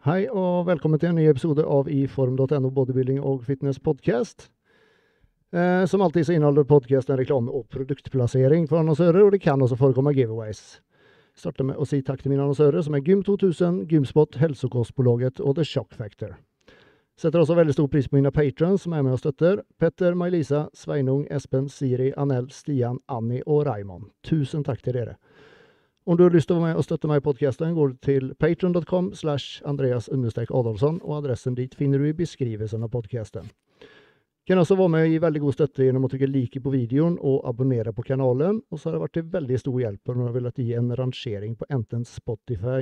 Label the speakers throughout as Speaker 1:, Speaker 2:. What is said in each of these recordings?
Speaker 1: Hei og velkommen til en ny episode av iform.no bodybuilding og fitness podcast. Eh, som alltid så inneholder podcasten reklame og produktplassering for annonsører, og det kan også forekomme giveaways. Starter med å si takk til mine annonsører, som er Gym2000, Gymspot, Hälsokostbolaget og The Shock Factor. Setter også veldig stor pris på mine patrons som er med og støtter. Petter, May-Lisa, Sveinung, Espen, Siri, Anel, Stian, Annie og Raymond. Tusen takk til dere. Om du har lyst til å være med og støtte meg i podkasten, går du til patron.com slash Andreas Adolfsson, og adressen dit finner du i beskrivelsen av podkasten. Kan også være med og gi veldig god støtte gjennom å trykke like på videoen og abonnere på kanalen. Og så har det vært til veldig stor hjelp når du har villet gi en rangering på enten Spotify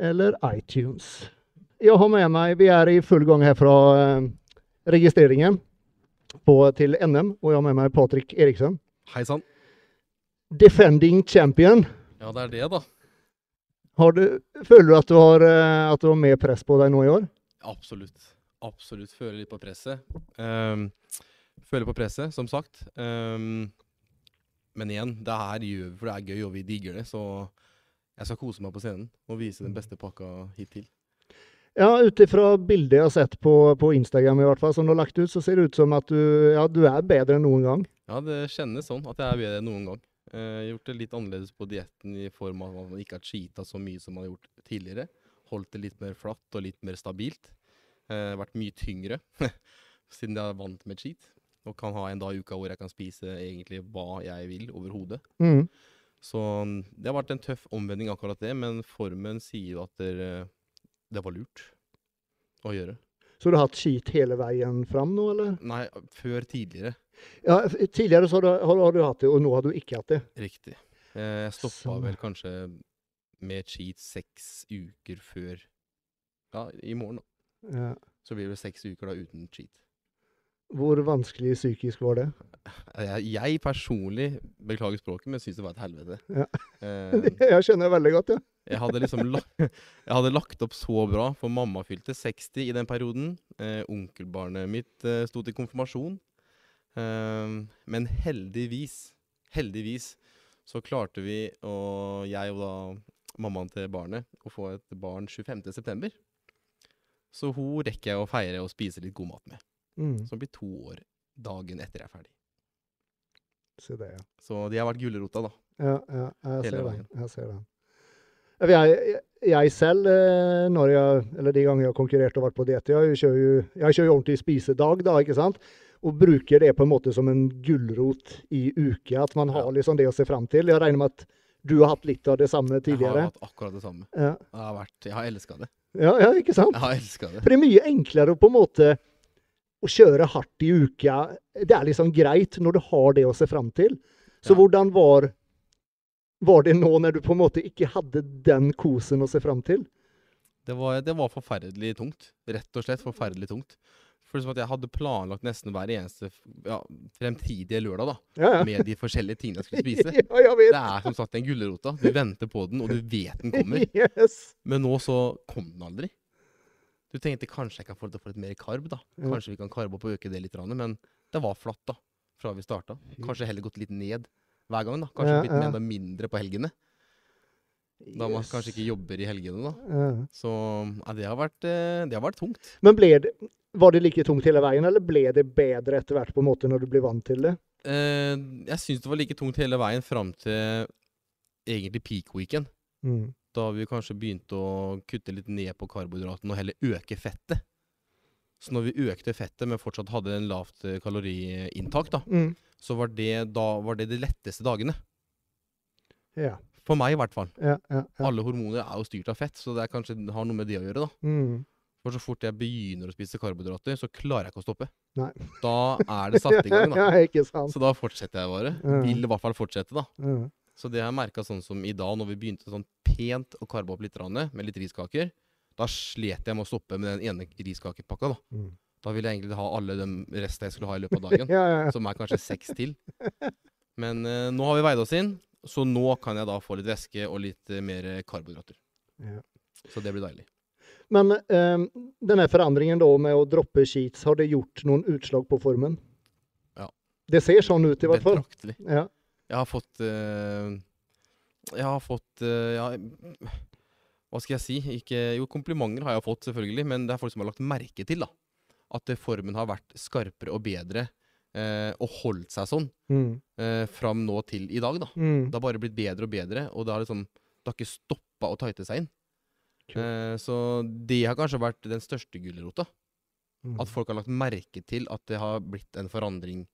Speaker 1: eller iTunes. Jeg har med meg Vi er i full gang her fra eh, registreringen på, til NM, og jeg har med meg Patrick Eriksen.
Speaker 2: Hei sann.
Speaker 1: Defending champion.
Speaker 2: Ja, det er det, da.
Speaker 1: Har du, føler du at du har, eh, at du har mer press på deg nå i år?
Speaker 2: Absolutt. Absolutt føler litt på presset. Um, føler på presset, som sagt. Um, men igjen, det her gjør vi for det er gøy, og vi digger det. Så jeg skal kose meg på scenen og vise den beste pakka hittil.
Speaker 1: Ja, ut ifra bildet jeg har sett på, på, Instagram, i hvert fall, som du har lagt ut, så ser det ut som at du, ja, du er bedre enn noen gang.
Speaker 2: Ja, det kjennes sånn at jeg er bedre enn noen gang. Uh, gjort det litt annerledes på dietten i form av at man ikke har cheata så mye som man har gjort tidligere. Holdt det litt mer flatt og litt mer stabilt. Uh, vært mye tyngre siden jeg er vant med cheat. Og kan ha en dag i uka hvor jeg kan spise egentlig hva jeg vil overhodet.
Speaker 1: Mm.
Speaker 2: Så mm, det har vært en tøff omvending akkurat det, men formen sier jo at det, det var lurt å gjøre.
Speaker 1: Så du har hatt cheat hele veien fram nå, eller?
Speaker 2: Nei, før tidligere.
Speaker 1: Ja, tidligere så har du, har, du hatt det, og nå har du ikke hatt det?
Speaker 2: Riktig. Eh, jeg stoppa vel kanskje med cheat seks uker før Ja, i morgen, da.
Speaker 1: Ja.
Speaker 2: Så blir det seks uker da uten cheat.
Speaker 1: Hvor vanskelig psykisk var det?
Speaker 2: Jeg, jeg personlig, beklager språket, men syns det var et helvete.
Speaker 1: Ja.
Speaker 2: Eh,
Speaker 1: jeg skjønner veldig godt, ja.
Speaker 2: jeg, hadde liksom lagt, jeg hadde lagt opp så bra, for mamma fylte 60 i den perioden. Eh, onkelbarnet mitt eh, sto til konfirmasjon. Eh, men heldigvis, heldigvis, så klarte vi, og jeg og da mammaen til barnet, å få et barn 25.9. Så hun rekker jeg å feire og spise litt god mat med.
Speaker 1: Mm.
Speaker 2: Som blir to år dagen etter jeg er ferdig.
Speaker 1: Se det, ja.
Speaker 2: Så de har vært gulrota, da.
Speaker 1: Ja, ja jeg, ser
Speaker 2: det.
Speaker 1: jeg ser det. Jeg, jeg, selv, eh, når jeg, eller de gangene jeg har konkurrert og vært på diett, jeg kjører jo jeg kjører jo ordentlig spisedag, da, ikke sant? Og bruker det på en måte som en gulrot i uka, at man har liksom det å se fram til. Jeg regner med at du har hatt litt av det samme tidligere?
Speaker 2: Jeg har hatt akkurat det samme.
Speaker 1: Ja,
Speaker 2: Jeg har, vært, jeg har elska det.
Speaker 1: ja, ja ikke sant?
Speaker 2: Jeg har det.
Speaker 1: For det er mye enklere på en måte å kjøre hardt i uka. Det er liksom greit når du har det å se fram til. Så
Speaker 2: Ja.
Speaker 1: hvordan var, var det nå når du på en måte ikke hadde den kosen å se fram til?
Speaker 2: Det var, det var forferdelig tungt. Rett og slett forferdelig tungt. Det som at jeg hadde planlagt nesten hver eneste ja, fremtidige lørdag da,
Speaker 1: Ja, ja.
Speaker 2: med de forskjellige tingene jeg skulle spise.
Speaker 1: ja, jeg vet.
Speaker 2: Det er som sagt den gulrota. Du venter på den, og du vet den kommer.
Speaker 1: Yes.
Speaker 2: Men nå så kom den aldri. Du tenkte kanskje jeg kan få, få litt mer karb, da. Kanskje vi kan karbe opp og øke det litt, men det var flatt da, fra vi starta. Kanskje heller gått litt ned hver gang. da. Kanskje blitt enda mindre på helgene. Da man
Speaker 1: Yes.
Speaker 2: kanskje ikke jobber i helgene, da.
Speaker 1: Ja.
Speaker 2: Så ja, det, har vært, eh, det har vært tungt.
Speaker 1: Men ble det, var det like tungt hele veien, eller ble det bedre etter hvert på en måte når du ble vant til det?
Speaker 2: Eh, jeg syns det var like tungt hele veien fram til egentlig peak weekend.
Speaker 1: Mm.
Speaker 2: Da vi kanskje begynte å kutte litt ned på karbohydratene og heller øke fettet. Så når vi økte fettet, men fortsatt hadde en lavt eh, kaloriinntak, da,
Speaker 1: Mm.
Speaker 2: så var det, da var det de letteste dagene.
Speaker 1: Ja.
Speaker 2: For meg, i hvert fall.
Speaker 1: Ja, ja, ja.
Speaker 2: Alle hormoner er jo styrt av fett, så det kanskje har noe med det å gjøre. da.
Speaker 1: Mm.
Speaker 2: For så fort jeg begynner å spise karbohydrater, så klarer jeg ikke å stoppe.
Speaker 1: Nei.
Speaker 2: Da er det satt i gang, da.
Speaker 1: ja, ikke sant.
Speaker 2: Så da fortsetter jeg bare.
Speaker 1: Ja.
Speaker 2: Vil i hvert fall fortsette, da.
Speaker 1: Ja.
Speaker 2: Så det har jeg merka sånn som i dag, når vi begynte sånn pent å karbe opp litt med litt riskaker. Da slet jeg med å stoppe med den ene riskakepakka. Da
Speaker 1: Mm.
Speaker 2: Da ville jeg egentlig ha alle de restene jeg skulle ha i løpet av dagen.
Speaker 1: Ja, ja, ja.
Speaker 2: Som er kanskje seks til. Men eh, nå har vi veid oss inn, så nå kan jeg da få litt væske og litt eh, mer karbohydrater.
Speaker 1: Ja.
Speaker 2: Så det blir deilig.
Speaker 1: Men eh, denne forandringen da med å droppe sheets, har det gjort noen utslag på formen?
Speaker 2: Ja.
Speaker 1: Det ser sånn ut i hvert fall.
Speaker 2: Betraktelig.
Speaker 1: Ja.
Speaker 2: Jeg har fått eh, Jeg har fått eh, ja, Hva skal jeg si? Ikke, jo, komplimenter har jeg fått, selvfølgelig, men det er folk som har lagt merke til da, at formen har vært skarpere og bedre eh, og holdt seg sånn
Speaker 1: Mm.
Speaker 2: eh, fram nå til i dag. da.
Speaker 1: Mm.
Speaker 2: Det har bare blitt bedre og bedre, og det har liksom det har ikke stoppa å tighte seg inn. Eh, så det har kanskje vært den største gulrota.
Speaker 1: Mm.
Speaker 2: At folk har lagt merke til at det har blitt en forandring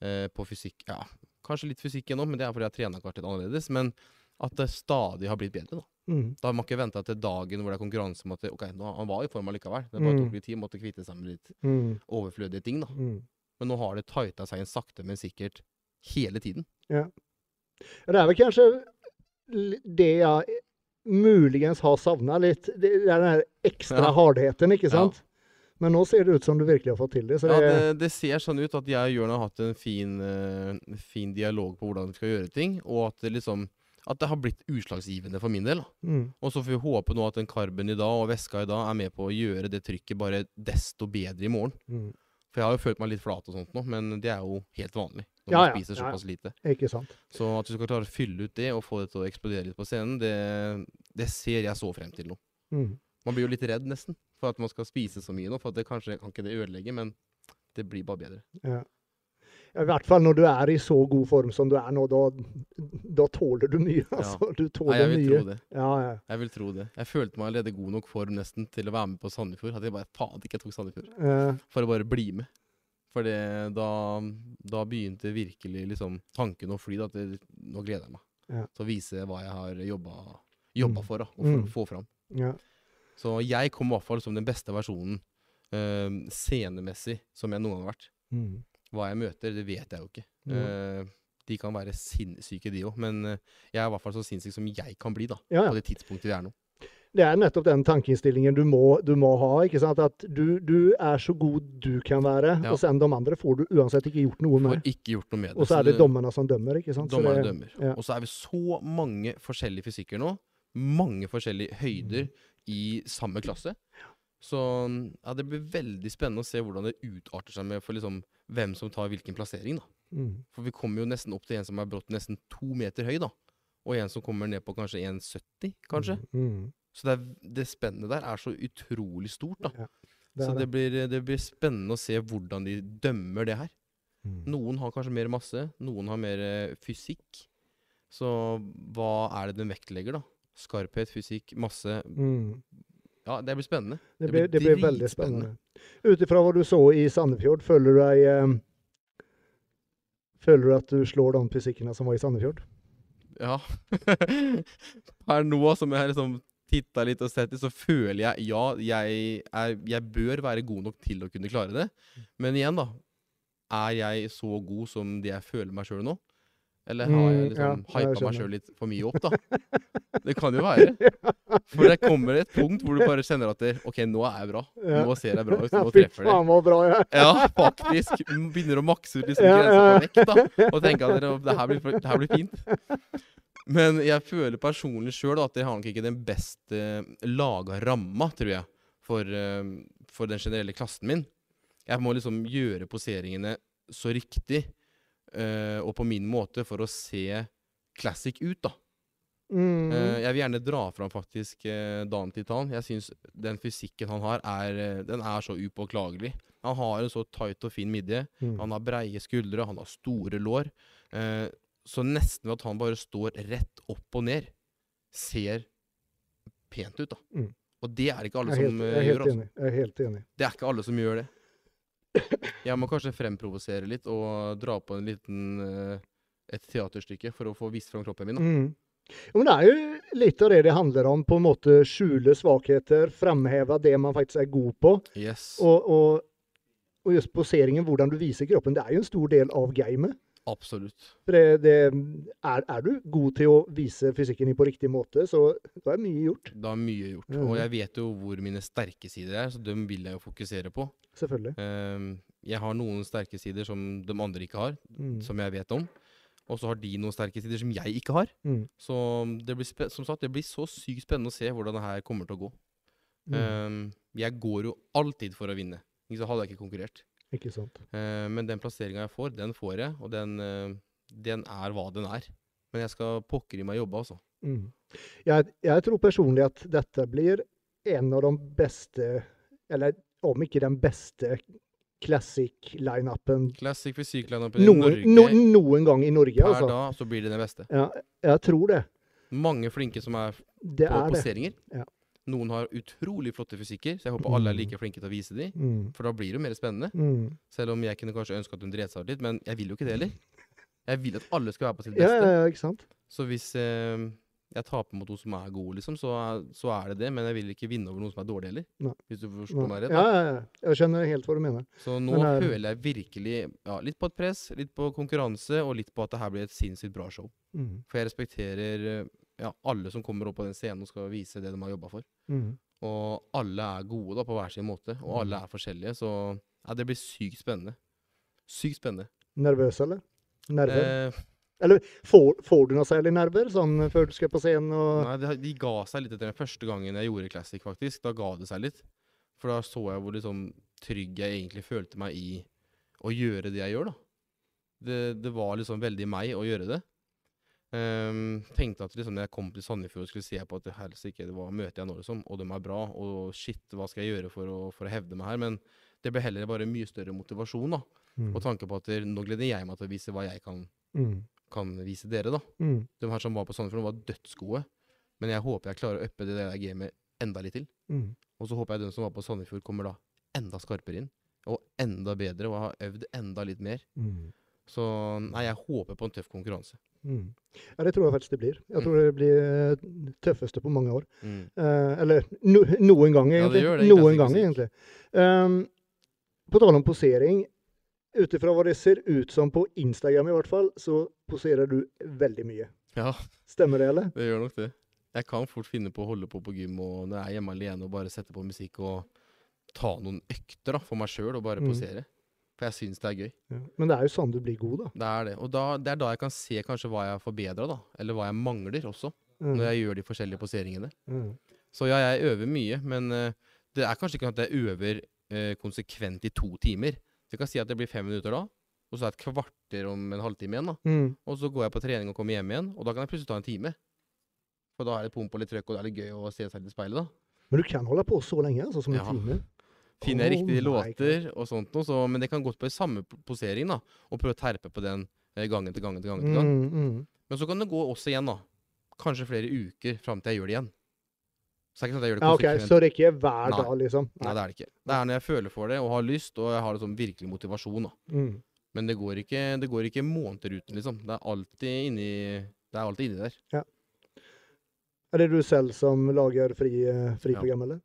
Speaker 2: eh, på fysikk. Ja, kanskje litt fysikk ennå, men det er fordi jeg har trena litt annerledes. Men at det stadig har blitt bedre. Da
Speaker 1: Mm.
Speaker 2: Da har man ikke venta til dagen hvor det er konkurranse om at det, ok, nå, han var i form allikevel. Det bare
Speaker 1: Mm.
Speaker 2: tok litt tid, måtte kvitte seg med litt
Speaker 1: Mm.
Speaker 2: overflødige ting. da.
Speaker 1: Mm.
Speaker 2: Men nå har det tighta seg inn sakte, men sikkert hele tiden.
Speaker 1: Det er vel kanskje det jeg muligens har savna litt. Det det er den her ekstra
Speaker 2: Ja.
Speaker 1: hardheten, ikke
Speaker 2: Ja.
Speaker 1: sant? Men nå ser det ut som du virkelig har fått til det. Så
Speaker 2: Ja,
Speaker 1: det,
Speaker 2: det, det ser sånn ut at jeg og Jørn har hatt en fin, uh, fin dialog på hvordan vi skal gjøre ting, og at det liksom at det har blitt utslagsgivende for min del.
Speaker 1: mm.
Speaker 2: Og så får vi håpe nå at den karben i dag og væska i dag er med på å gjøre det trykket bare desto bedre i morgen.
Speaker 1: Mm.
Speaker 2: For jeg har jo følt meg litt flat og sånt nå, men det er jo helt vanlig når
Speaker 1: Ja,
Speaker 2: man spiser
Speaker 1: ja, ja.
Speaker 2: såpass lite.
Speaker 1: Ikke sant.
Speaker 2: Så at du skal klare å fylle ut det og få det til å eksplodere litt på scenen, det, det ser jeg så frem til nå.
Speaker 1: Mm.
Speaker 2: Man blir jo litt redd nesten for at man skal spise så mye nå, for at det kanskje kan ikke det ødelegge, men det blir bare bedre.
Speaker 1: Ja. I hvert fall når du er i så god form som du er nå, da, da tåler du mye. Altså. Du
Speaker 2: Nei,
Speaker 1: tåler
Speaker 2: jeg vil
Speaker 1: mye.
Speaker 2: tro det.
Speaker 1: Ja, ja.
Speaker 2: Jeg vil tro det. Jeg følte meg allerede god nok form nesten til å være med på Sandefjord. At jeg bare faen ikke tok Sandefjord.
Speaker 1: Eh,
Speaker 2: For å bare bli med. For da, da begynte virkelig liksom tanken å fly. Da, at det, nå gleder jeg meg
Speaker 1: Ja.
Speaker 2: til å vise hva jeg har jobba, jobba
Speaker 1: Mm.
Speaker 2: for. Da, og for
Speaker 1: Mm.
Speaker 2: få fram.
Speaker 1: ja.
Speaker 2: Så jeg kom i hvert fall som den beste versjonen uh, scenemessig som jeg noen gang har vært.
Speaker 1: Mm.
Speaker 2: Hva jeg møter, det vet jeg jo ikke.
Speaker 1: Mm.
Speaker 2: Eh, de kan være sinnssyke, de òg. Men eh, jeg er i hvert fall så sinnssyk som jeg kan bli da,
Speaker 1: Ja, ja.
Speaker 2: på det tidspunktet vi er nå.
Speaker 1: Det er nettopp den tankeinnstillingen du må, du må ha. ikke sant? At du, du er så god du kan være,
Speaker 2: Ja.
Speaker 1: og sen de andre får du uansett ikke gjort noe
Speaker 2: Får
Speaker 1: med.
Speaker 2: ikke gjort noe med det.
Speaker 1: Og så er det dommerne som dømmer. ikke sant? Så
Speaker 2: Dommerne
Speaker 1: det-
Speaker 2: dømmer.
Speaker 1: ja.
Speaker 2: Og så er vi så mange forskjellige fysikker nå. Mange forskjellige høyder
Speaker 1: Mm.
Speaker 2: i samme klasse. Så ja, det blir veldig spennende å se hvordan det utarter seg med for liksom hvem som tar hvilken plassering. da.
Speaker 1: Mm.
Speaker 2: For vi kommer jo nesten opp til en som er brått nesten to meter høy, da. Og en som kommer ned på kanskje 1,70, kanskje.
Speaker 1: Mm.
Speaker 2: Så det, er, det spennet der er så utrolig stort, da.
Speaker 1: Ja, det
Speaker 2: så
Speaker 1: det.
Speaker 2: det blir, det blir spennende å se hvordan de dømmer det her.
Speaker 1: Mm.
Speaker 2: Noen har kanskje mer masse, noen har mer eh, fysikk. Så hva er det den vektlegger, da? Skarphet, fysikk, masse
Speaker 1: Mm.
Speaker 2: Ja, det blir spennende.
Speaker 1: Det, blir, det blir veldig spennende. Ut ifra hva du så i Sandefjord, føler du deg eh, Føler du at du slår de fysikkene som var i Sandefjord?
Speaker 2: Ja. Per nå som jeg liksom titta litt og sett det, så føler jeg ja, jeg, er, jeg bør være god nok til å kunne klare det. Men igjen, da. Er jeg så god som det jeg føler meg sjøl nå? Eller har jeg
Speaker 1: Mm,
Speaker 2: liksom
Speaker 1: ja,
Speaker 2: hypa meg sjøl litt for mye opp, da? Det kan jo være. For det kommer et punkt hvor du bare kjenner at det, OK, nå er jeg bra. Nå ser jeg bra ut. Nå treffer det.
Speaker 1: bra!
Speaker 2: Ja, faktisk. Begynner å makse ut liksom grensa for vekt, da. Og tenker at det, her blir, det her blir fint. Men jeg føler personlig sjøl at jeg har nok ikke den beste laga ramma, tror jeg, for, eh, for den generelle klassen min. Jeg må liksom gjøre poseringene så riktig eh, og på min måte for å se classic ut, da.
Speaker 1: Mm.
Speaker 2: Uh, jeg vil gjerne dra fram faktisk uh, Dan Titan. Jeg syns den fysikken han har, er, den er så upåklagelig. Han har en så tight og fin midje.
Speaker 1: Mm.
Speaker 2: Han har breie skuldre, han har store lår. Uh, så nesten at han bare står rett opp og ned, ser pent ut, da.
Speaker 1: Mm.
Speaker 2: Og det er ikke alle som gjør.
Speaker 1: helt
Speaker 2: Altså.
Speaker 1: Jeg er helt enig.
Speaker 2: Det er ikke alle som gjør det. Jeg må kanskje fremprovosere litt og dra på en liten eh, et teaterstykke for å få vist fram kroppen min.
Speaker 1: Mm. Jo, men det er jo litt av det det handler om. På en måte skjule svakheter, fremheve det man faktisk er god på.
Speaker 2: Yes.
Speaker 1: Og, og, og just poseringen, hvordan du viser kroppen, det er jo en stor del av gamet.
Speaker 2: Absolutt.
Speaker 1: Det, det, er, er du god til å vise fysikken din på riktig måte, så da er mye gjort.
Speaker 2: Da er mye gjort.
Speaker 1: Mhm.
Speaker 2: Og jeg vet jo hvor mine sterke sider er, så dem vil jeg jo fokusere på.
Speaker 1: Selvfølgelig.
Speaker 2: Ehm, jeg har noen sterke sider som de andre ikke har,
Speaker 1: Mm.
Speaker 2: som jeg vet om. Og så har de noen sterke sider som jeg ikke har.
Speaker 1: Mm.
Speaker 2: Så det blir, som sagt, det blir så sykt spennende å se hvordan det her kommer til å gå.
Speaker 1: Mm.
Speaker 2: Jeg går jo alltid for å vinne. Så hadde jeg ikke konkurrert.
Speaker 1: Ikke sant.
Speaker 2: Uh, men den plasseringa jeg får, den får jeg, og den, uh, den er hva den er. Men jeg skal pokker i meg jobbe, altså.
Speaker 1: Mm. Jeg, jeg tror personlig at dette blir en av de beste, eller om ikke den beste, classic-lineupen
Speaker 2: Classic fysikk-lineupen i Norge.
Speaker 1: no, noen gang i Norge.
Speaker 2: per
Speaker 1: Altså.
Speaker 2: da, så blir det den beste.
Speaker 1: Ja, jeg tror det.
Speaker 2: Mange flinke som er
Speaker 1: Det
Speaker 2: på
Speaker 1: er det.
Speaker 2: poseringer.
Speaker 1: Ja.
Speaker 2: Noen har utrolig flotte fysikker, så jeg håper alle er
Speaker 1: Mm.
Speaker 2: like flinke til å vise dem.
Speaker 1: Mm.
Speaker 2: For da blir det jo mer spennende.
Speaker 1: Mm.
Speaker 2: Selv om jeg kunne kanskje ønske at hun dreit seg ut litt, men jeg vil jo ikke det heller. Jeg vil at alle skal være på sitt beste.
Speaker 1: ja, ja, ikke sant?
Speaker 2: Så hvis eh, jeg taper mot noen som er gode, liksom, så så er det det. Men jeg vil ikke vinne over noen som er dårlig heller.
Speaker 1: Nei.
Speaker 2: Hvis du forstår meg rett.
Speaker 1: Ja, ja, ja. Jeg skjønner helt hva du mener.
Speaker 2: Så nå
Speaker 1: er-
Speaker 2: føler jeg virkelig ja, litt på et press, litt på konkurranse, og litt på at det her blir et sinnssykt bra show.
Speaker 1: Mm.
Speaker 2: For jeg respekterer eh, ja, alle som kommer opp på den scenen og skal vise det de har jobba for.
Speaker 1: Mm.
Speaker 2: Og alle er gode da, på hver sin måte, og alle
Speaker 1: Mm.
Speaker 2: er forskjellige. Så ja, det blir sykt spennende. Sykt spennende.
Speaker 1: Nervøs, eller? Nerver?
Speaker 2: Eh,
Speaker 1: Får, får du noe særlig nerver sånn før du skal på scenen?
Speaker 2: Nei, de, de ga seg litt etter den første gangen jeg gjorde Classic, faktisk. Da ga det seg litt. For da så jeg hvor liksom trygg jeg egentlig følte meg i å gjøre det jeg gjør, da. Det, det var liksom veldig meg å gjøre det. Ehm, tenkte at liksom når jeg kom til Sandefjord og skulle se på at det ikke hva møter jeg nå, liksom, og de er bra, og shit, hva skal jeg gjøre for å, for å hevde meg her? Men det ble heller bare mye større motivasjon, da.
Speaker 1: Mm.
Speaker 2: Og tanke på at det, nå gleder jeg meg til å vise hva jeg kan,
Speaker 1: Mm.
Speaker 2: kan vise dere, da.
Speaker 1: Mm.
Speaker 2: De her som var på Sandefjord, var dødsgode. Men jeg håper jeg klarer å uppe det der gamet enda litt til.
Speaker 1: Mm.
Speaker 2: Og så håper jeg de som var på Sandefjord, kommer da enda skarpere inn. Og enda bedre, og har øvd enda litt mer.
Speaker 1: Mm.
Speaker 2: Så nei, jeg håper på en tøff konkurranse.
Speaker 1: Mm. Ja, det tror jeg faktisk det blir. Jeg
Speaker 2: Mm.
Speaker 1: tror det blir eh, tøffeste på mange år.
Speaker 2: Mm.
Speaker 1: Eh, eller no, noen gang,
Speaker 2: Ja, det det
Speaker 1: noen gang, egentlig. Um, på tale om posering. Ut ifra hva det ser ut som på Instagram, i hvert fall, så poserer du veldig mye.
Speaker 2: Ja,
Speaker 1: Stemmer det, eller?
Speaker 2: det gjør nok det. Jeg kan fort finne på å holde på på gym og når jeg er hjemme alene og bare sette på musikk og ta noen økter da, for meg sjøl og bare
Speaker 1: Mm.
Speaker 2: For jeg syns det er gøy.
Speaker 1: Ja. Men det er jo sånn du blir god, da.
Speaker 2: Det er det. Og da, det er da jeg kan se kanskje hva jeg har forbedra, da. Eller hva jeg mangler også.
Speaker 1: Mm.
Speaker 2: Når jeg gjør de forskjellige poseringene.
Speaker 1: Mm.
Speaker 2: Så ja, jeg øver mye, men uh, det er kanskje ikke at jeg øver uh, konsekvent i to timer. Så jeg kan si at det blir fem minutter da, og så er det et kvarter om en halvtime igjen. da.
Speaker 1: Mm.
Speaker 2: Og så går jeg på trening og kommer hjem igjen, og da kan jeg plutselig ta en time. For da er det pump og litt trøkk, og det er litt gøy å se seg litt i speilet, da.
Speaker 1: Men du kan holde på så lenge, altså, som en
Speaker 2: Ja.
Speaker 1: time?
Speaker 2: Finner jeg
Speaker 1: Oh
Speaker 2: riktige låter og sånt noe, så, men det kan godt på samme posering, da. Og prøve å terpe på den eh, gangen til gangen til gangen gang.
Speaker 1: Mm, mm.
Speaker 2: Men så kan det gå også igjen, da. Kanskje flere uker fram til jeg gjør det igjen. Så det er ikke sånn at jeg gjør det
Speaker 1: Ja,
Speaker 2: okay.
Speaker 1: Så det er ikke hver
Speaker 2: Nei.
Speaker 1: dag, liksom?
Speaker 2: Nei, det er det ikke. Det er når jeg føler for det og har lyst, og jeg har liksom virkelig motivasjon. da.
Speaker 1: Mm.
Speaker 2: Men det går ikke, det går ikke måneder uten, liksom. Det er alltid inni, det er alltid inni der.
Speaker 1: Er det du selv som lager fri, ja. eller?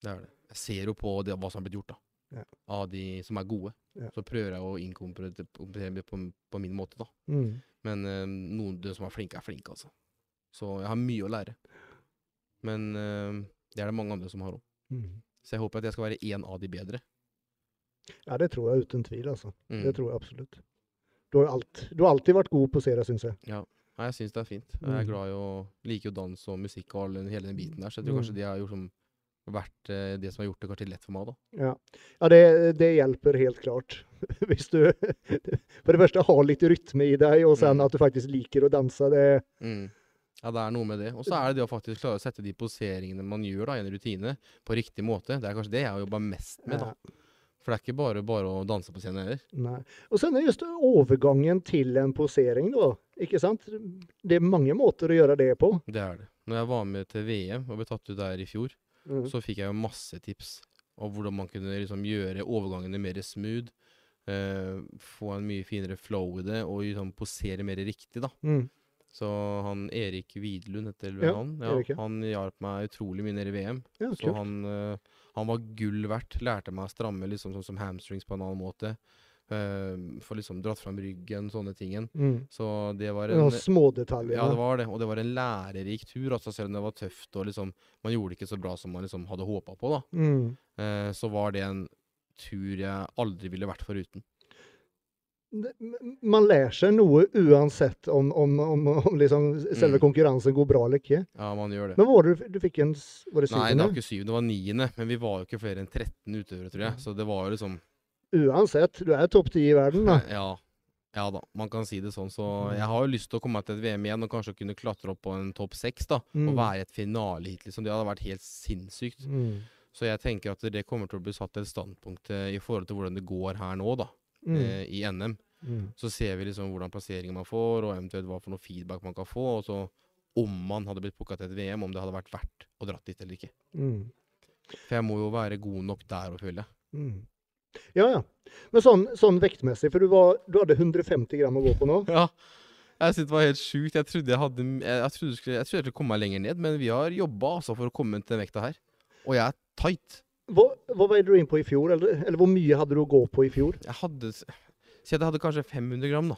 Speaker 2: Det er det. Jeg ser jo på det, hva som har blitt gjort, da.
Speaker 1: Ja.
Speaker 2: Av de som er gode.
Speaker 1: Ja.
Speaker 2: Så prøver jeg å inkorporere det på, på min måte, da.
Speaker 1: Mm.
Speaker 2: Men uh, noen de som er flinke, er flinke, altså. Så jeg har mye å lære. Men uh, det er det mange andre som har òg.
Speaker 1: Mm.
Speaker 2: Så jeg håper at jeg skal være en av de bedre.
Speaker 1: Ja, det tror jeg uten tvil, altså.
Speaker 2: Mm.
Speaker 1: Det tror jeg absolutt. Du har, alt, du har alltid vært god på posere, syns jeg.
Speaker 2: Ja, Nei, jeg syns det er fint. Jeg er
Speaker 1: Mm.
Speaker 2: glad i å like jo dans og musikk og all den, hele den biten der, så jeg tror kanskje
Speaker 1: Mm.
Speaker 2: det har gjort som, vært eh, det som har gjort det kanskje lett for meg, da.
Speaker 1: Ja, ja det, det hjelper helt klart. Hvis du for det første har litt rytme i deg, og sen
Speaker 2: Mm.
Speaker 1: at du faktisk liker å danse. Det,
Speaker 2: Mm. Ja, det er noe med det. Og så er det det å faktisk klare å sette de poseringene man gjør da, i en rutine, på riktig måte. Det er kanskje det jeg har jobba mest med, da. For det er ikke bare bare å danse på scenen heller.
Speaker 1: nei. Og så er det just overgangen til en posering, da. Ikke sant? Det er mange måter å gjøre det på.
Speaker 2: Det er det. Når jeg var med til VM og ble tatt ut der i fjor,
Speaker 1: Mm.
Speaker 2: så fikk jeg jo masse tips om hvordan man kunne liksom gjøre overgangene mer smooth. Uh, få en mye finere flow i det, og liksom posere mer riktig, da.
Speaker 1: Mm.
Speaker 2: Så han Erik Widlund heter vel
Speaker 1: Ja,
Speaker 2: han.
Speaker 1: Erik, ja.
Speaker 2: Han hjalp meg utrolig mye nede i VM.
Speaker 1: Ja,
Speaker 2: Så han, uh, han var gull verdt. Lærte meg å stramme liksom sånn som hamstrings på en annen måte. Uh, Få liksom dratt fram ryggen, sånne tingen.
Speaker 1: Mm.
Speaker 2: Så det var en
Speaker 1: små smådetaljer.
Speaker 2: Ja, det var det. Og det var en lærerik tur, altså selv om det var tøft og liksom Man gjorde det ikke så bra som man liksom hadde håpa på, da.
Speaker 1: Mm.
Speaker 2: Uh, så var det en tur jeg aldri ville vært foruten.
Speaker 1: Man lærer seg noe uansett om, om, om, om liksom selve
Speaker 2: Mm.
Speaker 1: konkurransen går bra eller ikke.
Speaker 2: Ja, man gjør det.
Speaker 1: Men var det du, du fikk en Var det
Speaker 2: Nei, det var ikke syvende, det var niende. Men vi var jo ikke flere enn 13 utøvere, tror jeg. Så det var jo liksom
Speaker 1: Uansett, du er topp ti i verden, da.
Speaker 2: Ja. Ja da, man kan si det sånn. Så jeg har jo lyst til å komme meg til et VM igjen og kanskje kunne klatre opp på en topp seks. da,
Speaker 1: Mm.
Speaker 2: Og være et finalehit, liksom. Det hadde vært helt sinnssykt.
Speaker 1: Mm.
Speaker 2: Så jeg tenker at det kommer til å bli satt et standpunkt eh, i forhold til hvordan det går her nå, da,
Speaker 1: Mm.
Speaker 2: eh, i NM.
Speaker 1: Mm.
Speaker 2: Så ser vi liksom hvordan plasseringer man får, og eventuelt hva for noe feedback man kan få. Og så om man hadde blitt plukka til et VM, om det hadde vært verdt å dratt dit eller ikke.
Speaker 1: Mm.
Speaker 2: For jeg må jo være god nok der å føle.
Speaker 1: Mm. Ja, ja. Men sånn, sånn vektmessig, for du, var, du hadde 150 gram å gå på nå.
Speaker 2: Ja. Jeg synes det var helt sjukt. Jeg trodde jeg hadde Jeg, jeg trodde jeg skulle, jeg trodde jeg skulle komme meg lenger ned, men vi har jobba altså for å komme til den vekta her. Og jeg er tight.
Speaker 1: Hva, hva veide du inn på i fjor, eller, eller hvor mye hadde du å gå på i fjor?
Speaker 2: Jeg hadde Si at jeg hadde kanskje 500 gram, da.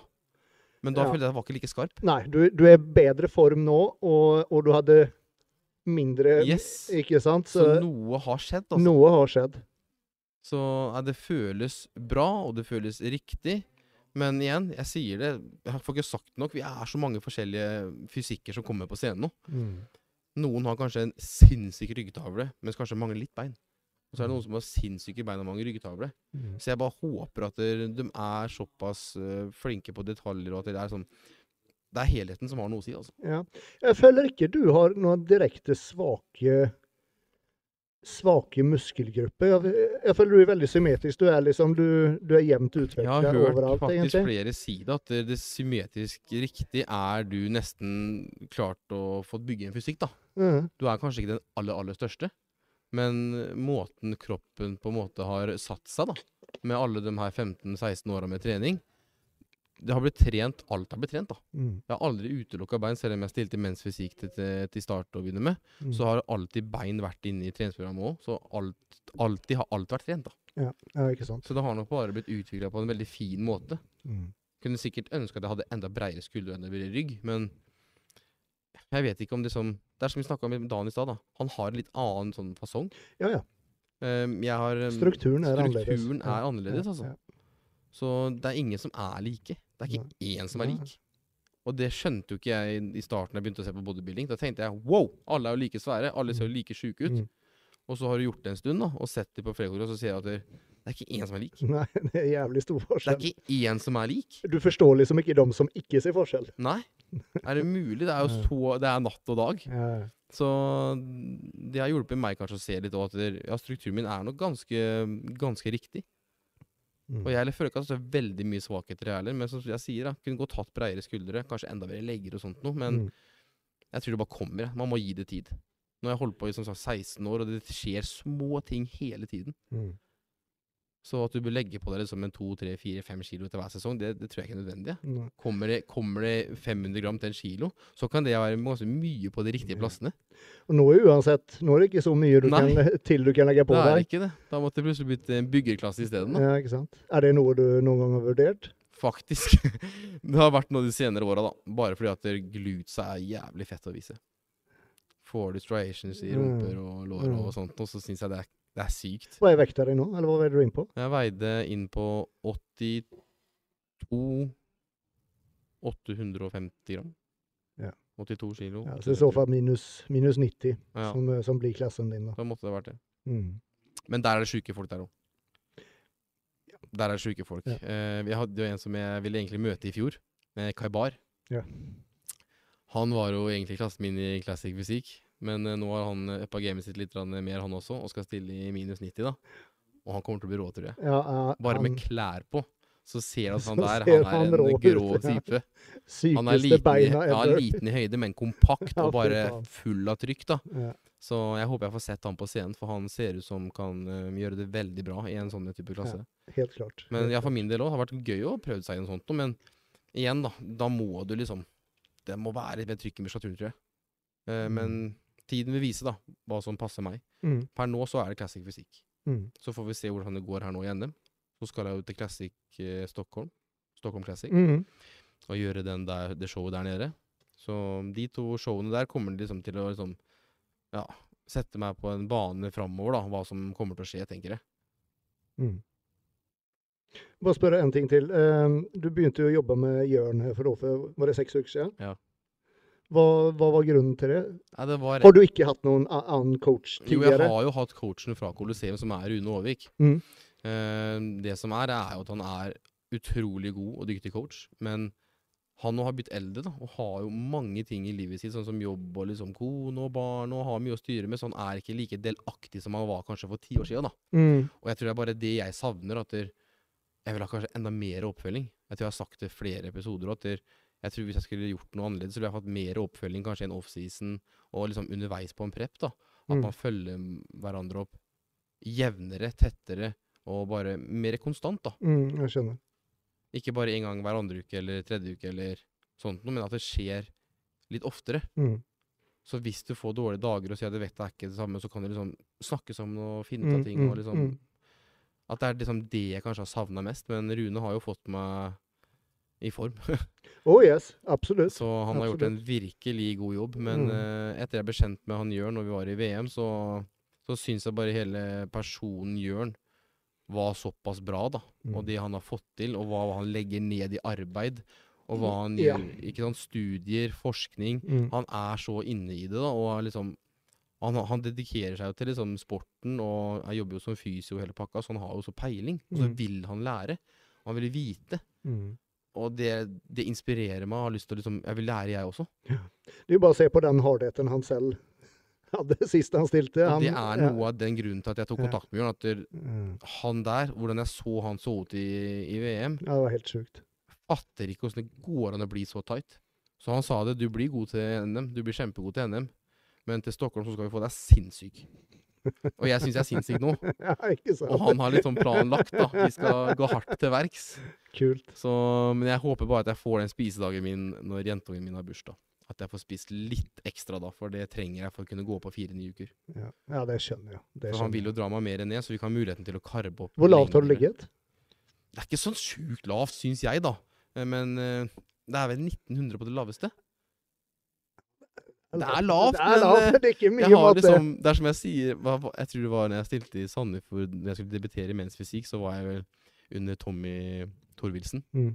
Speaker 2: Men da
Speaker 1: Ja.
Speaker 2: følte jeg at jeg var ikke like skarp.
Speaker 1: Nei, du, du er bedre form nå, og, og du hadde mindre
Speaker 2: Yes.
Speaker 1: Ikke sant?
Speaker 2: Så
Speaker 1: Så,
Speaker 2: noe har skjedd, altså.
Speaker 1: noe har skjedd.
Speaker 2: Så ja, det føles bra, og det føles riktig. Men igjen, jeg sier det, jeg får ikke sagt nok. Vi er så mange forskjellige fysikker som kommer på scenen nå.
Speaker 1: Mm.
Speaker 2: Noen har kanskje en sinnssyk ryggtavle, mens kanskje mangler litt bein. Og så er det noen som har sinnssyke bein og mange ryggtavler.
Speaker 1: Mm.
Speaker 2: Så jeg bare håper at de, de er såpass eh, flinke på detaljer, og at det er sånn Det er helheten som har noe å si, altså.
Speaker 1: Ja. Jeg føler ikke du har noen direkte svake svake muskelgrupper. Jeg, jeg føler du er veldig symmetrisk. Du er liksom, du, du er jevnt
Speaker 2: Jeg har hørt
Speaker 1: overalt,
Speaker 2: faktisk
Speaker 1: egentlig.
Speaker 2: flere si det, at det symmetrisk riktig er du nesten klart å få bygge en fysikk, da.
Speaker 1: Mm.
Speaker 2: Du er kanskje ikke den aller, aller største, men måten kroppen på en måte har satt seg, da, med alle de her 15-16 åra med trening Det har blitt trent, alt har blitt trent, da.
Speaker 1: Mm.
Speaker 2: Jeg har aldri utelukka bein, selv om jeg stilte mens fysikk til, til, start å begynne med.
Speaker 1: Mm.
Speaker 2: Så har alltid bein vært inne i treningsprogrammet òg. Så alt, alltid har alt vært trent, da.
Speaker 1: Ja, ikke sant.
Speaker 2: Så det har nok bare blitt utvikla på en veldig fin måte.
Speaker 1: Mm.
Speaker 2: Kunne sikkert ønske at jeg hadde enda bredere skuldre enn det blir rygg, men jeg vet ikke om det som Det er som vi snakka med Dan i stad, da. Han har en litt annen sånn fasong.
Speaker 1: Ja, ja.
Speaker 2: Um, har um,
Speaker 1: Strukturen er annerledes.
Speaker 2: Strukturen er annerledes, altså.
Speaker 1: Ja.
Speaker 2: Så det er ingen som er like. Det er ikke én som er lik. Og det skjønte jo ikke jeg i- starten da jeg begynte å se på bodybuilding. Da tenkte jeg wow, alle er jo like svære, alle ser jo like sjuke ut.
Speaker 1: Mm.
Speaker 2: Og så har du gjort det en stund da, og sett det på flere og så ser jeg at det, er ikke én som er lik.
Speaker 1: Nei, det er jævlig stor forskjell.
Speaker 2: Det er ikke én som er lik.
Speaker 1: Du forstår liksom ikke de som ikke ser forskjell.
Speaker 2: Nei. Er det mulig? Det er jo så Det er natt og dag.
Speaker 1: Ja.
Speaker 2: Så det har hjulpet meg kanskje å se litt òg at det, ja, strukturen min er nok ganske, ganske riktig.
Speaker 1: Mm.
Speaker 2: Og jeg føler ikke at det er veldig mye svakheter jeg heller, men som jeg sier, da, kunne godt hatt bredere skuldre, kanskje enda bedre legger og sånt noe, men
Speaker 1: Mm.
Speaker 2: jeg tror det bare kommer. jeg. Man må gi det tid. Nå har jeg holdt på i som sagt 16 år, og det skjer små ting hele tiden.
Speaker 1: Mm.
Speaker 2: Så at du bør legge på deg liksom en 2-3-4-5 kilo til hver sesong, det, det tror jeg ikke er nødvendig. Kommer det, kommer det 500 gram til en kilo, så kan det være ganske mye på de riktige plassene.
Speaker 1: Og nå er uansett, nå er det ikke så mye du kan, til du kan legge på deg.
Speaker 2: Det er
Speaker 1: der.
Speaker 2: ikke det. Da måtte det plutselig blitt en byggerklasse isteden.
Speaker 1: Ja, ikke sant? Er det noe du noen gang har vurdert?
Speaker 2: Faktisk. Det har vært noe de senere åra, da. Bare fordi at glutes er jævlig fett å vise. Får du striations i
Speaker 1: Mm.
Speaker 2: rumper og lår
Speaker 1: Mm.
Speaker 2: og sånt, og så syns jeg det er, det er sykt.
Speaker 1: Hva er vekta di nå, eller hva veier du inn på?
Speaker 2: Jeg veide inn på 82 850 gram.
Speaker 1: Ja.
Speaker 2: 82 kilo.
Speaker 1: Ja, så I så fall minus, minus 90,
Speaker 2: Ja,
Speaker 1: som, som blir klassen din. da.
Speaker 2: da måtte det vært det.
Speaker 1: Mm.
Speaker 2: Men der er det sjuke folk der òg. Der er det sjuke folk.
Speaker 1: Ja.
Speaker 2: Eh, vi hadde jo en som jeg ville egentlig møte i fjor, med Kaibar.
Speaker 1: Ja.
Speaker 2: Han var jo egentlig klassen min i classic fysikk, men eh, nå har han uppa gamet sitt litt mer, han også, og skal stille i minus 90, da. Og han kommer til å bli rå, tror jeg.
Speaker 1: Ja, uh,
Speaker 2: Bare
Speaker 1: han,
Speaker 2: med klær på, så ser du at han der, han
Speaker 1: han
Speaker 2: er en
Speaker 1: ut,
Speaker 2: grå
Speaker 1: ja.
Speaker 2: type. Han er liten, i, ja, liten i høyde, men kompakt
Speaker 1: Ja,
Speaker 2: og bare full av trykk, da.
Speaker 1: Ja.
Speaker 2: Så jeg håper jeg får sett han på scenen, for han ser ut som kan eh, gjøre det veldig bra i en sånn type klasse.
Speaker 1: Helt klart.
Speaker 2: Men ja, for min del òg. Det har vært gøy å prøve seg i noe sånt noe, men igjen, da. Da må du liksom Det må være litt mer trykk i muskulaturen, tror jeg. Uh,
Speaker 1: Mm.
Speaker 2: Men tiden vil vise, da, hva som passer meg.
Speaker 1: Mm,
Speaker 2: Per nå så er det classic fysikk.
Speaker 1: mm.
Speaker 2: Så får vi se hvordan det går her nå i NM. Så skal jeg jo til Classic eh, Stockholm. Stockholm Classic.
Speaker 1: Mm.
Speaker 2: Og gjøre den der, det showet der nede. Så de to showene der kommer liksom til å liksom Ja, sette meg på en bane framover, da. Hva som kommer til å skje, tenker jeg.
Speaker 1: Mm. Bare spørre en ting til. Eh, du begynte jo å jobbe med Jørn her for, Åfe, var det seks uker siden?
Speaker 2: Ja.
Speaker 1: Hva, hva var grunnen til det?
Speaker 2: Nei, det var
Speaker 1: Har du ikke hatt noen annen coach tidligere?
Speaker 2: Jo, jeg har jo hatt coachen fra Colosseum, som er Rune Aavik.
Speaker 1: Mm.
Speaker 2: Eh, det som er, er jo at han er utrolig god og dyktig coach, men han nå har blitt eldre da, og har jo mange ting i livet sitt, sånn som jobb og liksom kone og barn, og har mye å styre med, så han er ikke like delaktig som han var kanskje for ti år siden. da.
Speaker 1: Mm.
Speaker 2: Og jeg tror det er bare det jeg savner, at jeg vil ha kanskje enda mer oppfølging. Jeg tror jeg har sagt det i flere episoder, at der, jeg tror hvis jeg skulle gjort noe annerledes, så ville jeg fått mer oppfølging kanskje i en offseason, og liksom underveis på en prep. da. At
Speaker 1: Mm.
Speaker 2: man følger hverandre opp jevnere, tettere, og bare mer konstant. da.
Speaker 1: Mm, jeg skjønner.
Speaker 2: Ikke bare en gang hver andre uke eller tredje uke, eller sånt noe, men at det skjer litt oftere.
Speaker 1: Mm.
Speaker 2: Så hvis du får dårlige dager og sier at vekta er ikke det samme, så kan du liksom snakke sammen og finne ut
Speaker 1: Mm,
Speaker 2: av ting.
Speaker 1: mm,
Speaker 2: og liksom,
Speaker 1: mm.
Speaker 2: At det er liksom det jeg kanskje har savna mest. Men Rune har jo fått meg i form.
Speaker 1: Oh yes, absolutt.
Speaker 2: Så han har gjort en virkelig god jobb. Men
Speaker 1: Mm.
Speaker 2: uh, etter jeg ble kjent med han Jørn når vi var i VM, så, så syns jeg bare hele personen Jørn var såpass bra, da.
Speaker 1: Mm.
Speaker 2: Og det han har fått til, og hva han legger ned i arbeid. Og hva han
Speaker 1: Ja.
Speaker 2: gjør. Ikke sant, studier, forskning.
Speaker 1: Mm.
Speaker 2: Han er så inne i det, da. Og liksom han, han dedikerer seg jo til liksom sporten, og jeg jobber jo som fysio hele pakka, så han har jo så peiling. Og så
Speaker 1: Mm.
Speaker 2: vil han lære. Han vil vite.
Speaker 1: Mm.
Speaker 2: Og det, det inspirerer meg. Jeg liksom Jeg vil lære, jeg også.
Speaker 1: Det er jo bare å se på den hardheten han selv hadde sist han stilte. Han,
Speaker 2: det er noe av den grunnen til at jeg tok kontakt med Bjørn. At det-
Speaker 1: Mm.
Speaker 2: han der, hvordan jeg så han så ut i, i VM,
Speaker 1: Ja, det var helt sjukt.
Speaker 2: fatter ikke hvordan det går an å bli så tight. Så han sa det. Du blir god til NM. Du blir kjempegod til NM. Men til Stockholm så skal vi få deg sinnssyk. Og jeg syns jeg er sinnssyk nå.
Speaker 1: Ja?
Speaker 2: Og han har litt sånn planlagt, da. Vi skal gå hardt til verks.
Speaker 1: Kult.
Speaker 2: Så, men jeg håper bare at jeg får den spisedagen min når jentungen min har bursdag. At jeg får spist litt ekstra da, for det trenger jeg for å kunne gå på fire nye uker.
Speaker 1: Ja. ja, det skjønner jeg. Det
Speaker 2: For han vil jo dra meg mer ned, så vi kan ha muligheten til å karbe opp.
Speaker 1: Hvor lavt har du ligget?
Speaker 2: Det er ikke sånn sjukt lavt, syns jeg, da. Eh, Men eh, det er vel 1900 på det laveste. Det er lavt,
Speaker 1: Det er lavt,
Speaker 2: men,
Speaker 1: men det er mye
Speaker 2: liksom, det er som jeg sier Jeg tror det var når jeg stilte i Sandefjord Når jeg skulle debutere i menns fysikk, så var jeg vel under Tommy Torvilsen.
Speaker 1: Mm.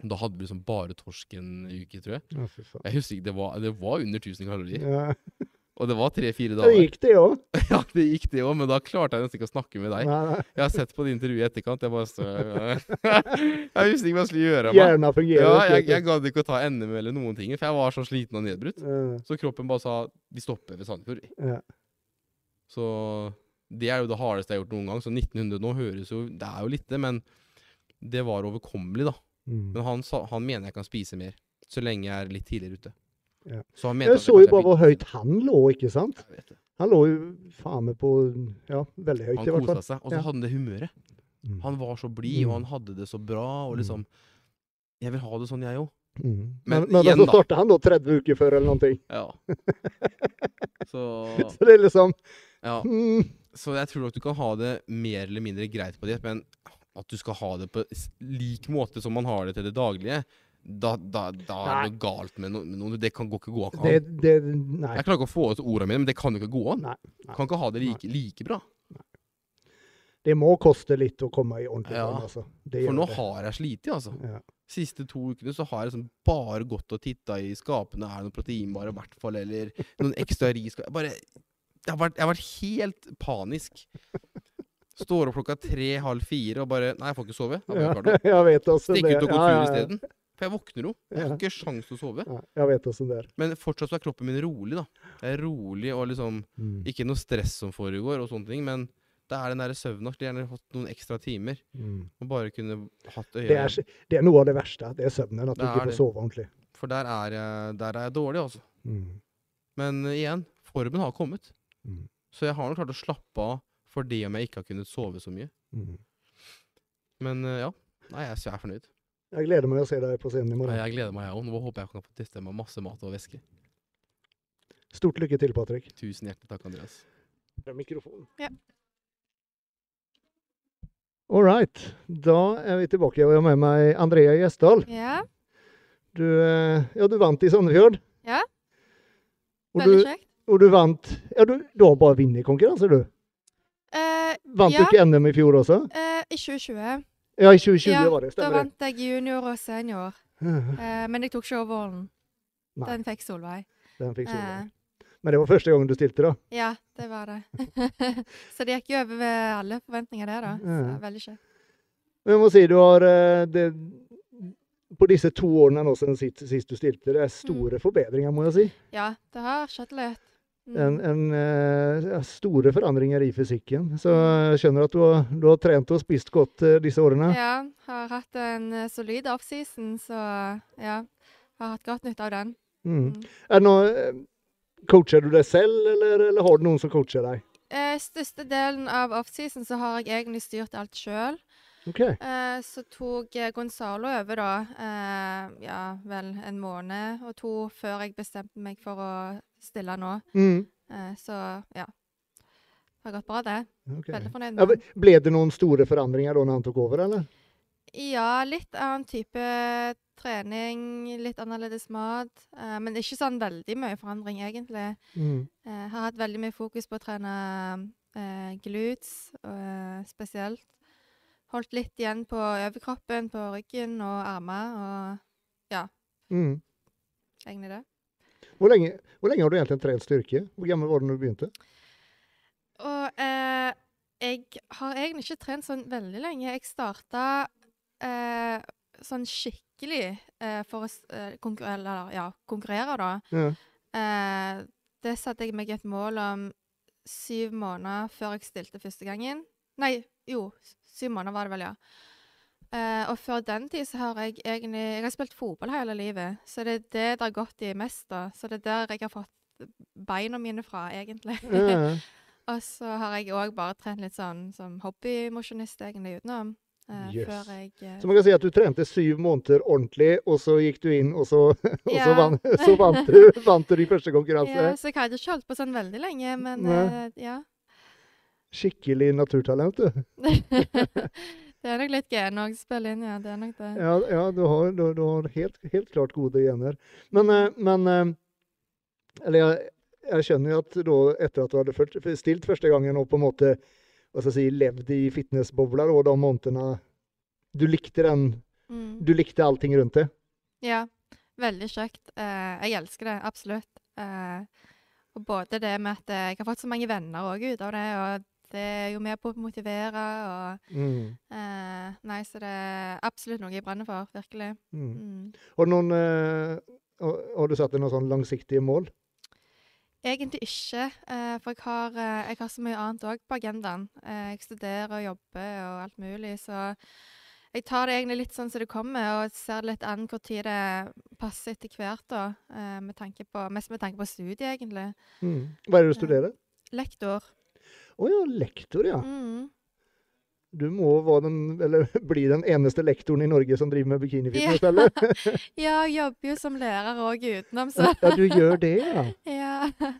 Speaker 2: Da hadde vi liksom bare torsk en uke, tror jeg.
Speaker 1: Ja.
Speaker 2: Jeg husker ikke, Det var, det var under 1000 kalorier.
Speaker 1: Ja,
Speaker 2: Og det var tre-fire dager.
Speaker 1: det gikk det òg.
Speaker 2: Ja, det gikk det òg, men da klarte jeg nesten ikke å snakke med deg.
Speaker 1: Nei, nei.
Speaker 2: Jeg har sett på det intervjuet i etterkant. Jeg bare så, Jeg visste ikke hva jeg skulle gjøre.
Speaker 1: Hjernen fungerer
Speaker 2: Ja, jeg, jeg gadd ikke å ta NM eller noen ting, for jeg var så sliten og nedbrutt.
Speaker 1: Mm.
Speaker 2: Så kroppen bare sa vi stopper ved Sandefjord.
Speaker 1: ja.
Speaker 2: Så det er jo det hardeste jeg har gjort noen gang. Så 1900 nå høres jo Det er jo lite, men det var overkommelig, da.
Speaker 1: Mm.
Speaker 2: Men han, han mener jeg kan spise mer, så lenge jeg er litt tidligere ute.
Speaker 1: Ja.
Speaker 2: Så han
Speaker 1: Jeg så jo bare hvor høyt han lå, ikke sant?
Speaker 2: Det.
Speaker 1: Han lå jo faen meg på Ja, veldig høyt
Speaker 2: Han
Speaker 1: i hvert fall.
Speaker 2: kosa seg, og så
Speaker 1: Ja.
Speaker 2: hadde han det humøret.
Speaker 1: Mm.
Speaker 2: Han var så blid,
Speaker 1: Mm.
Speaker 2: og han hadde det så bra, og liksom Jeg vil ha det sånn, jeg òg.
Speaker 1: Mm.
Speaker 2: Men
Speaker 1: Men, men
Speaker 2: igjen
Speaker 1: så starta han da 30 uker før eller noen ting.
Speaker 2: Ja. Så
Speaker 1: Så det er liksom
Speaker 2: Ja.
Speaker 1: mm,
Speaker 2: Så jeg tror nok du kan ha det mer eller mindre greit på diett, men at du skal ha det på lik måte som man har det til det daglige, da, da, da er det noe galt med no- noe. Det kan gå ikke gå an.
Speaker 1: det, det Nei.
Speaker 2: Jeg klarer ikke å få ut ordene mine, men det kan jo ikke gå an.
Speaker 1: Nei, nei,
Speaker 2: Kan ikke ha det like, like bra.
Speaker 1: Det må koste litt å komme i ordentlig
Speaker 2: Ja.
Speaker 1: altså. Det
Speaker 2: For nå
Speaker 1: det.
Speaker 2: har jeg slitt, altså.
Speaker 1: ja.
Speaker 2: Siste to ukene så har jeg liksom bare gått og titta i skapene. Er det noen proteinbare i hvert fall, eller noen ekstra ris? Jeg bare Jeg har vært, jeg har vært helt panisk. Står opp klokka tre, halv fire og bare Nei, jeg får ikke sove. Jeg,
Speaker 1: Ja, jeg vet også
Speaker 2: Stikk
Speaker 1: det
Speaker 2: ut og gå tur isteden. For jeg våkner jo. Jeg har ikke sjans til å sove.
Speaker 1: Ja, jeg vet også det er.
Speaker 2: Men fortsatt så er kroppen min rolig, da. Jeg er rolig og liksom
Speaker 1: Mm.
Speaker 2: Ikke noe stress som foregår og sånne ting, men det er den der søvna. Skulle gjerne hatt noen ekstra timer.
Speaker 1: Mm.
Speaker 2: Og bare kunne hatt øya
Speaker 1: Det, er, det er noe av det verste. Det er søvnen. At du ikke får sove ordentlig.
Speaker 2: For der er jeg, der er jeg dårlig, altså.
Speaker 1: Mm.
Speaker 2: Men eh, igjen, formen har kommet.
Speaker 1: Mm.
Speaker 2: Så jeg har nok klart å slappe av for det om jeg ikke har kunnet sove så mye.
Speaker 1: Mm.
Speaker 2: Men eh, ja. Nei, jeg, jeg er fornøyd.
Speaker 1: Jeg gleder meg å se deg på scenen i morgen.
Speaker 2: Jeg gleder meg, jeg òg. Nå håper jeg kan få teste meg masse mat og væske.
Speaker 1: Stort lykke til, Patrick.
Speaker 2: Tusen hjertelig takk, Andreas.
Speaker 1: Det er mikrofonen.
Speaker 3: Ja.
Speaker 1: All right. Da er vi tilbake. Jeg har med meg Andrea Gjesdal.
Speaker 3: Ja,
Speaker 1: Du, eh, ja, du vant i Sandefjord.
Speaker 3: Ja. Veldig
Speaker 1: du,
Speaker 3: kjekt.
Speaker 1: og du vant Ja, du, du har bare vunnet konkurranser, du.
Speaker 3: Eh,
Speaker 1: Vant
Speaker 3: Ja.
Speaker 1: du ikke NM i fjor også?
Speaker 3: eh, I 2020
Speaker 1: Ja, i 2020
Speaker 3: Ja,
Speaker 1: var det. Stemmer det.
Speaker 3: vant jeg junior og senior. Eh, men jeg tok ikke
Speaker 1: overhånden.
Speaker 3: Den fikk Solveig.
Speaker 1: Den fikk
Speaker 3: Eh,
Speaker 1: Solveig. Men det var første gangen du stilte, da?
Speaker 3: ja, det var det. så det gikk jo over ved alle forventninger, det, da. Så veldig kjekt.
Speaker 1: Men jeg må si du har eh, det, På disse to årene nå siden sist, sist du stilte, det er store forbedringer, må jeg si.
Speaker 3: Ja, det har skjedd litt. Mm.
Speaker 1: En, en, eh, store forandringer i fysikken. Så jeg skjønner at du har, du har trent og spist godt eh, disse årene.
Speaker 3: Ja, har hatt en eh, solid offseason, så ja. Har hatt godt nytte av den.
Speaker 1: Mm.
Speaker 3: Mm.
Speaker 1: Er det noe, coacher du deg selv, eller, eller har du noen som coacher deg?
Speaker 3: Eh, største delen av offseason så har jeg egentlig styrt alt sjøl.
Speaker 1: Ok.
Speaker 3: Eh, så tok Gonzalo over, da. Eh, ja, vel en måned og to før jeg bestemte meg for å stille nå.
Speaker 1: Mm.
Speaker 3: Eh, så ja. Det har gått bra, det.
Speaker 1: Okay.
Speaker 3: Veldig fornøyd
Speaker 1: Ja,
Speaker 3: med
Speaker 1: ble det noen store forandringer da når han tok over, eller?
Speaker 3: Ja, litt annen type trening, litt annerledes mat. Eh, men ikke sånn veldig mye forandring, egentlig.
Speaker 1: Mm.
Speaker 3: Eh, har hatt veldig mye fokus på å trene eh, glutes eh, spesielt. Holdt litt igjen på overkroppen, på ryggen og armer, og
Speaker 1: Mm.
Speaker 3: egentlig det.
Speaker 1: Hvor, lenge, hvor lenge har du egentlig trent styrke? Hvor gammel var du når du begynte?
Speaker 3: Og eh, jeg har egentlig ikke trent sånn veldig lenge. Jeg starta eh, sånn skikkelig eh, for å eh, konkurrere, eller, ja, konkurrere, da.
Speaker 1: Ja.
Speaker 3: Eh, det satte jeg meg et mål om syv måneder før jeg stilte første gangen. Nei, jo, syv måneder var det vel, ja. Uh, og før den tid så har jeg egentlig Jeg har spilt fotball hele livet, så det er det det har gått i mest, da. Så det er der jeg har fått beina mine fra, egentlig.
Speaker 1: Mm.
Speaker 3: og så har jeg òg bare trent litt sånn som hobbymosjonist, egentlig, utenom. Uh,
Speaker 1: Yes.
Speaker 3: Før jeg uh,
Speaker 1: Så man kan si at du trente syv måneder ordentlig, og så gikk du inn, og så, og så, vant, så vant, du, vant du din første konkurranse.
Speaker 3: ja, Så jeg hadde ikke holdt på sånn veldig lenge, men ja.
Speaker 1: Skikkelig naturtalent, du.
Speaker 3: det er nok litt gen å spille inn, ja. Det er nok det.
Speaker 1: Ja, ja du har, du, du har helt, helt klart gode gener. Men, eh, men eh, Eller jeg, jeg skjønner jo at da, etter at du hadde stilt første gangen og på en måte hva skal jeg si, levd i fitnessbobla de månedene Du likte den
Speaker 3: Mm.
Speaker 1: Du likte allting rundt det?
Speaker 3: Ja, veldig kjekt. Eh, jeg elsker det, absolutt. Eh, og både det med at jeg har fått så mange venner òg ut av det, og det er jo med på å motivere og
Speaker 1: Mm.
Speaker 3: eh, Nei, så det er absolutt noe jeg brenner for, virkelig.
Speaker 1: Mm.
Speaker 3: Mm.
Speaker 1: Du noen, eh, har, du satt deg noen sånn langsiktige mål?
Speaker 3: Egentlig ikke, eh, for jeg har, eh, jeg har så mye annet òg på agendaen. Eh, jeg studerer og jobber og alt mulig, så jeg tar det egentlig litt sånn som det kommer, og ser litt an hvor tid det passer etter hvert, da. Eh, med tanke på, mest med tanke på studiet, egentlig.
Speaker 1: Mm. Hva er det du studerer?
Speaker 3: Lektor.
Speaker 1: Å ja, lektor, ja.
Speaker 3: Mm.
Speaker 1: Du må den, eller bli den eneste lektoren i Norge som driver med bikinifitness, eller?
Speaker 3: Ja, jeg jobber jo som lærer òg utenom, så
Speaker 1: Ja, du gjør det, ja.
Speaker 3: ja.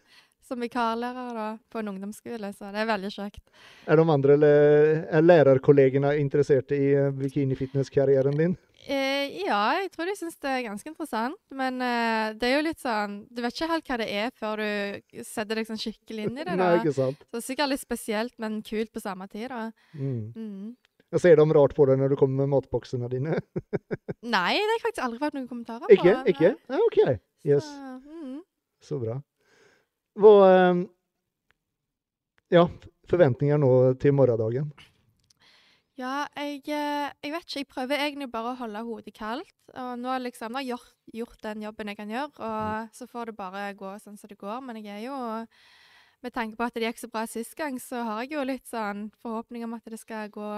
Speaker 3: Som vikarlærer da, på en ungdomsskole, så det er veldig kjekt.
Speaker 1: Er de andre er lærerkollegene interessert i eh, bikinifitness-karrieren din?
Speaker 3: Eh, ja, jeg tror de syns det er ganske interessant. Men eh, det er jo litt sånn Du vet ikke helt hva det er før du setter deg sånn skikkelig inn i det.
Speaker 1: Nei, ikke sant?
Speaker 3: Så det er sikkert litt spesielt, men kult på samme tid. da.
Speaker 1: Mm.
Speaker 3: Mm.
Speaker 1: Jeg ser de rart på deg når du kommer med matboksene dine.
Speaker 3: Nei, det har jeg faktisk aldri fått noen kommentarer på.
Speaker 1: Ikke? Ikke? Ja, OK. Yes.
Speaker 3: Så, mm.
Speaker 1: Så bra. Hva eh, Ja, forventninger nå til morgendagen?
Speaker 3: Ja, jeg, eh, jeg vet ikke. Jeg prøver egentlig bare å holde hodet kaldt. Og nå liksom, har jeg gjort, gjort den jobben jeg kan gjøre, og så får det bare gå sånn som det går. Men jeg er jo Med tanke på at det gikk så bra sist gang, så har jeg jo litt sånn forhåpning om at det skal gå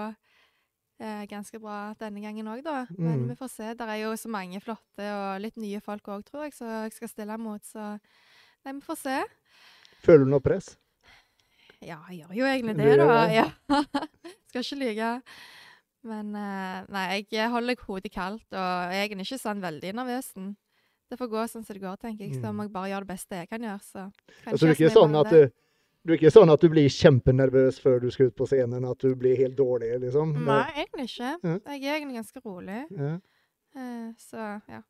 Speaker 3: eh, ganske bra denne gangen òg, da. Men
Speaker 1: Mm.
Speaker 3: vi får se. Det er jo så mange flotte og litt nye folk òg, tror jeg, så jeg skal stille mot. Så nei, vi får se.
Speaker 1: Føler du noe press?
Speaker 3: Ja, jeg gjør jo egentlig det, da. Ja. Skal ikke lyve. Men eh, nei, jeg holder hodet kaldt, og jeg er ikke sånn veldig nervøs. Det får gå sånn som det går, tenker jeg. Så
Speaker 1: Mm.
Speaker 3: må jeg bare gjøre det beste jeg kan gjøre. Så kan
Speaker 1: Altså, du, er ikke sånn at du, du er ikke sånn at du blir kjempenervøs før du skal ut på scenen? At du blir helt dårlig, liksom?
Speaker 3: Nei, egentlig ikke.
Speaker 1: Ja.
Speaker 3: Jeg er egentlig ganske rolig.
Speaker 1: Ja.
Speaker 3: Eh, så ja.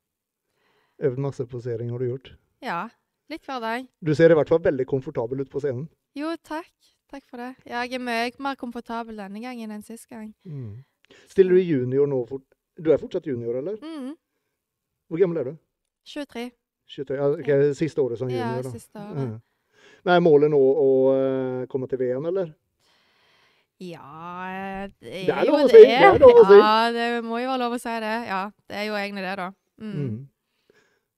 Speaker 1: Øvd masse posering har du gjort.
Speaker 3: Ja. Litt hver dag.
Speaker 1: Du ser i hvert fall veldig komfortabel ut på scenen.
Speaker 3: Jo, takk. Takk for det. Ja, jeg er mye mer komfortabel denne gangen enn sist gang.
Speaker 1: Mm. Stiller du i junior nå? fort- Du er fortsatt junior, eller?
Speaker 3: Mm.
Speaker 1: Hvor gammel er du?
Speaker 3: 23.
Speaker 1: 23? Ja, ok, Siste året som junior, da.
Speaker 3: siste året.
Speaker 1: Ja. Men er målet nå å eh, komme til VM, eller?
Speaker 3: Ja, det er,
Speaker 1: Det er lov å
Speaker 3: det.
Speaker 1: si, det er å si.
Speaker 3: Ja, det må jo være lov å si det. Ja, det er jo egentlig det, da. Mm.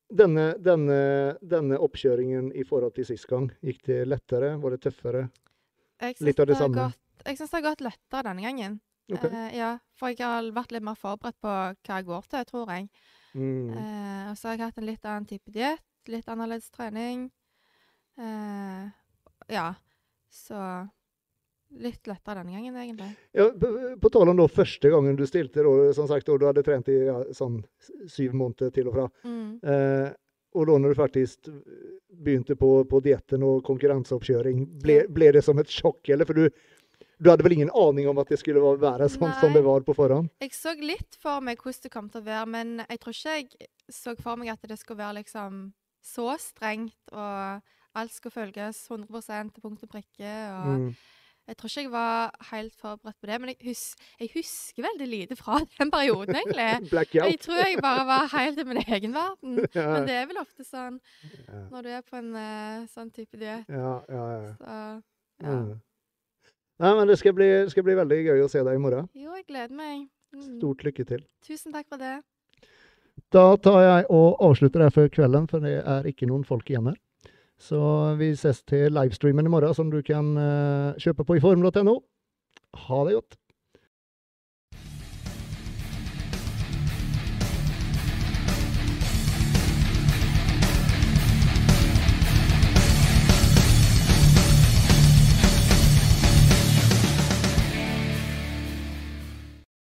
Speaker 1: Denne, denne, denne oppkjøringen i forhold til sist gang, gikk det lettere? Var det tøffere? Litt av det samme.
Speaker 3: gått- Jeg syns det har gått lettere denne gangen.
Speaker 1: Okay.
Speaker 3: Uh, ja, for jeg har vært litt mer forberedt på hva jeg går til, tror jeg.
Speaker 1: Mm.
Speaker 3: Uh, og så har jeg hatt en litt annen type diett, litt annerledes trening. Uh, ja, så litt lettere denne gangen, egentlig.
Speaker 1: Ja, på, på tale om da første gangen du stilte, da, som sagt, og du hadde trent i ja, sånn syv måneder til og fra.
Speaker 3: Mm.
Speaker 1: Eh, og da når du faktisk begynte på, på dietten og konkurranseoppkjøring, ble, ble det som et sjokk? Eller? For du, du hadde vel ingen aning om at det skulle være- sånn sånn som det var på forhånd?
Speaker 3: Jeg så litt for meg hvordan det kom til å være, men jeg tror ikke jeg så for meg at det skulle være liksom så strengt, og alt skulle følges 100 til punkt og prikke. og...
Speaker 1: Mm.
Speaker 3: Jeg tror ikke jeg var helt forberedt på det, men jeg, hus jeg husker veldig lite fra den perioden, egentlig.
Speaker 1: Blackout.
Speaker 3: Jeg tror jeg bare var helt i min egen verden.
Speaker 1: Ja,
Speaker 3: Men det er vel ofte sånn når du er på en uh, sånn type diett.
Speaker 1: ja, ja, ja.
Speaker 3: Så ja.
Speaker 1: Mm. Nei, men det skal, bli, skal bli veldig gøy å se deg i morgen.
Speaker 3: Jo, jeg gleder meg. Mm.
Speaker 1: Stort lykke til.
Speaker 3: Tusen takk for det.
Speaker 1: Da tar jeg og avslutter her for kvelden, for det er ikke noen folk igjen her. Så vi ses til livestreamen i morgen, som du kan eh, kjøpe på i form.no. Ha det godt.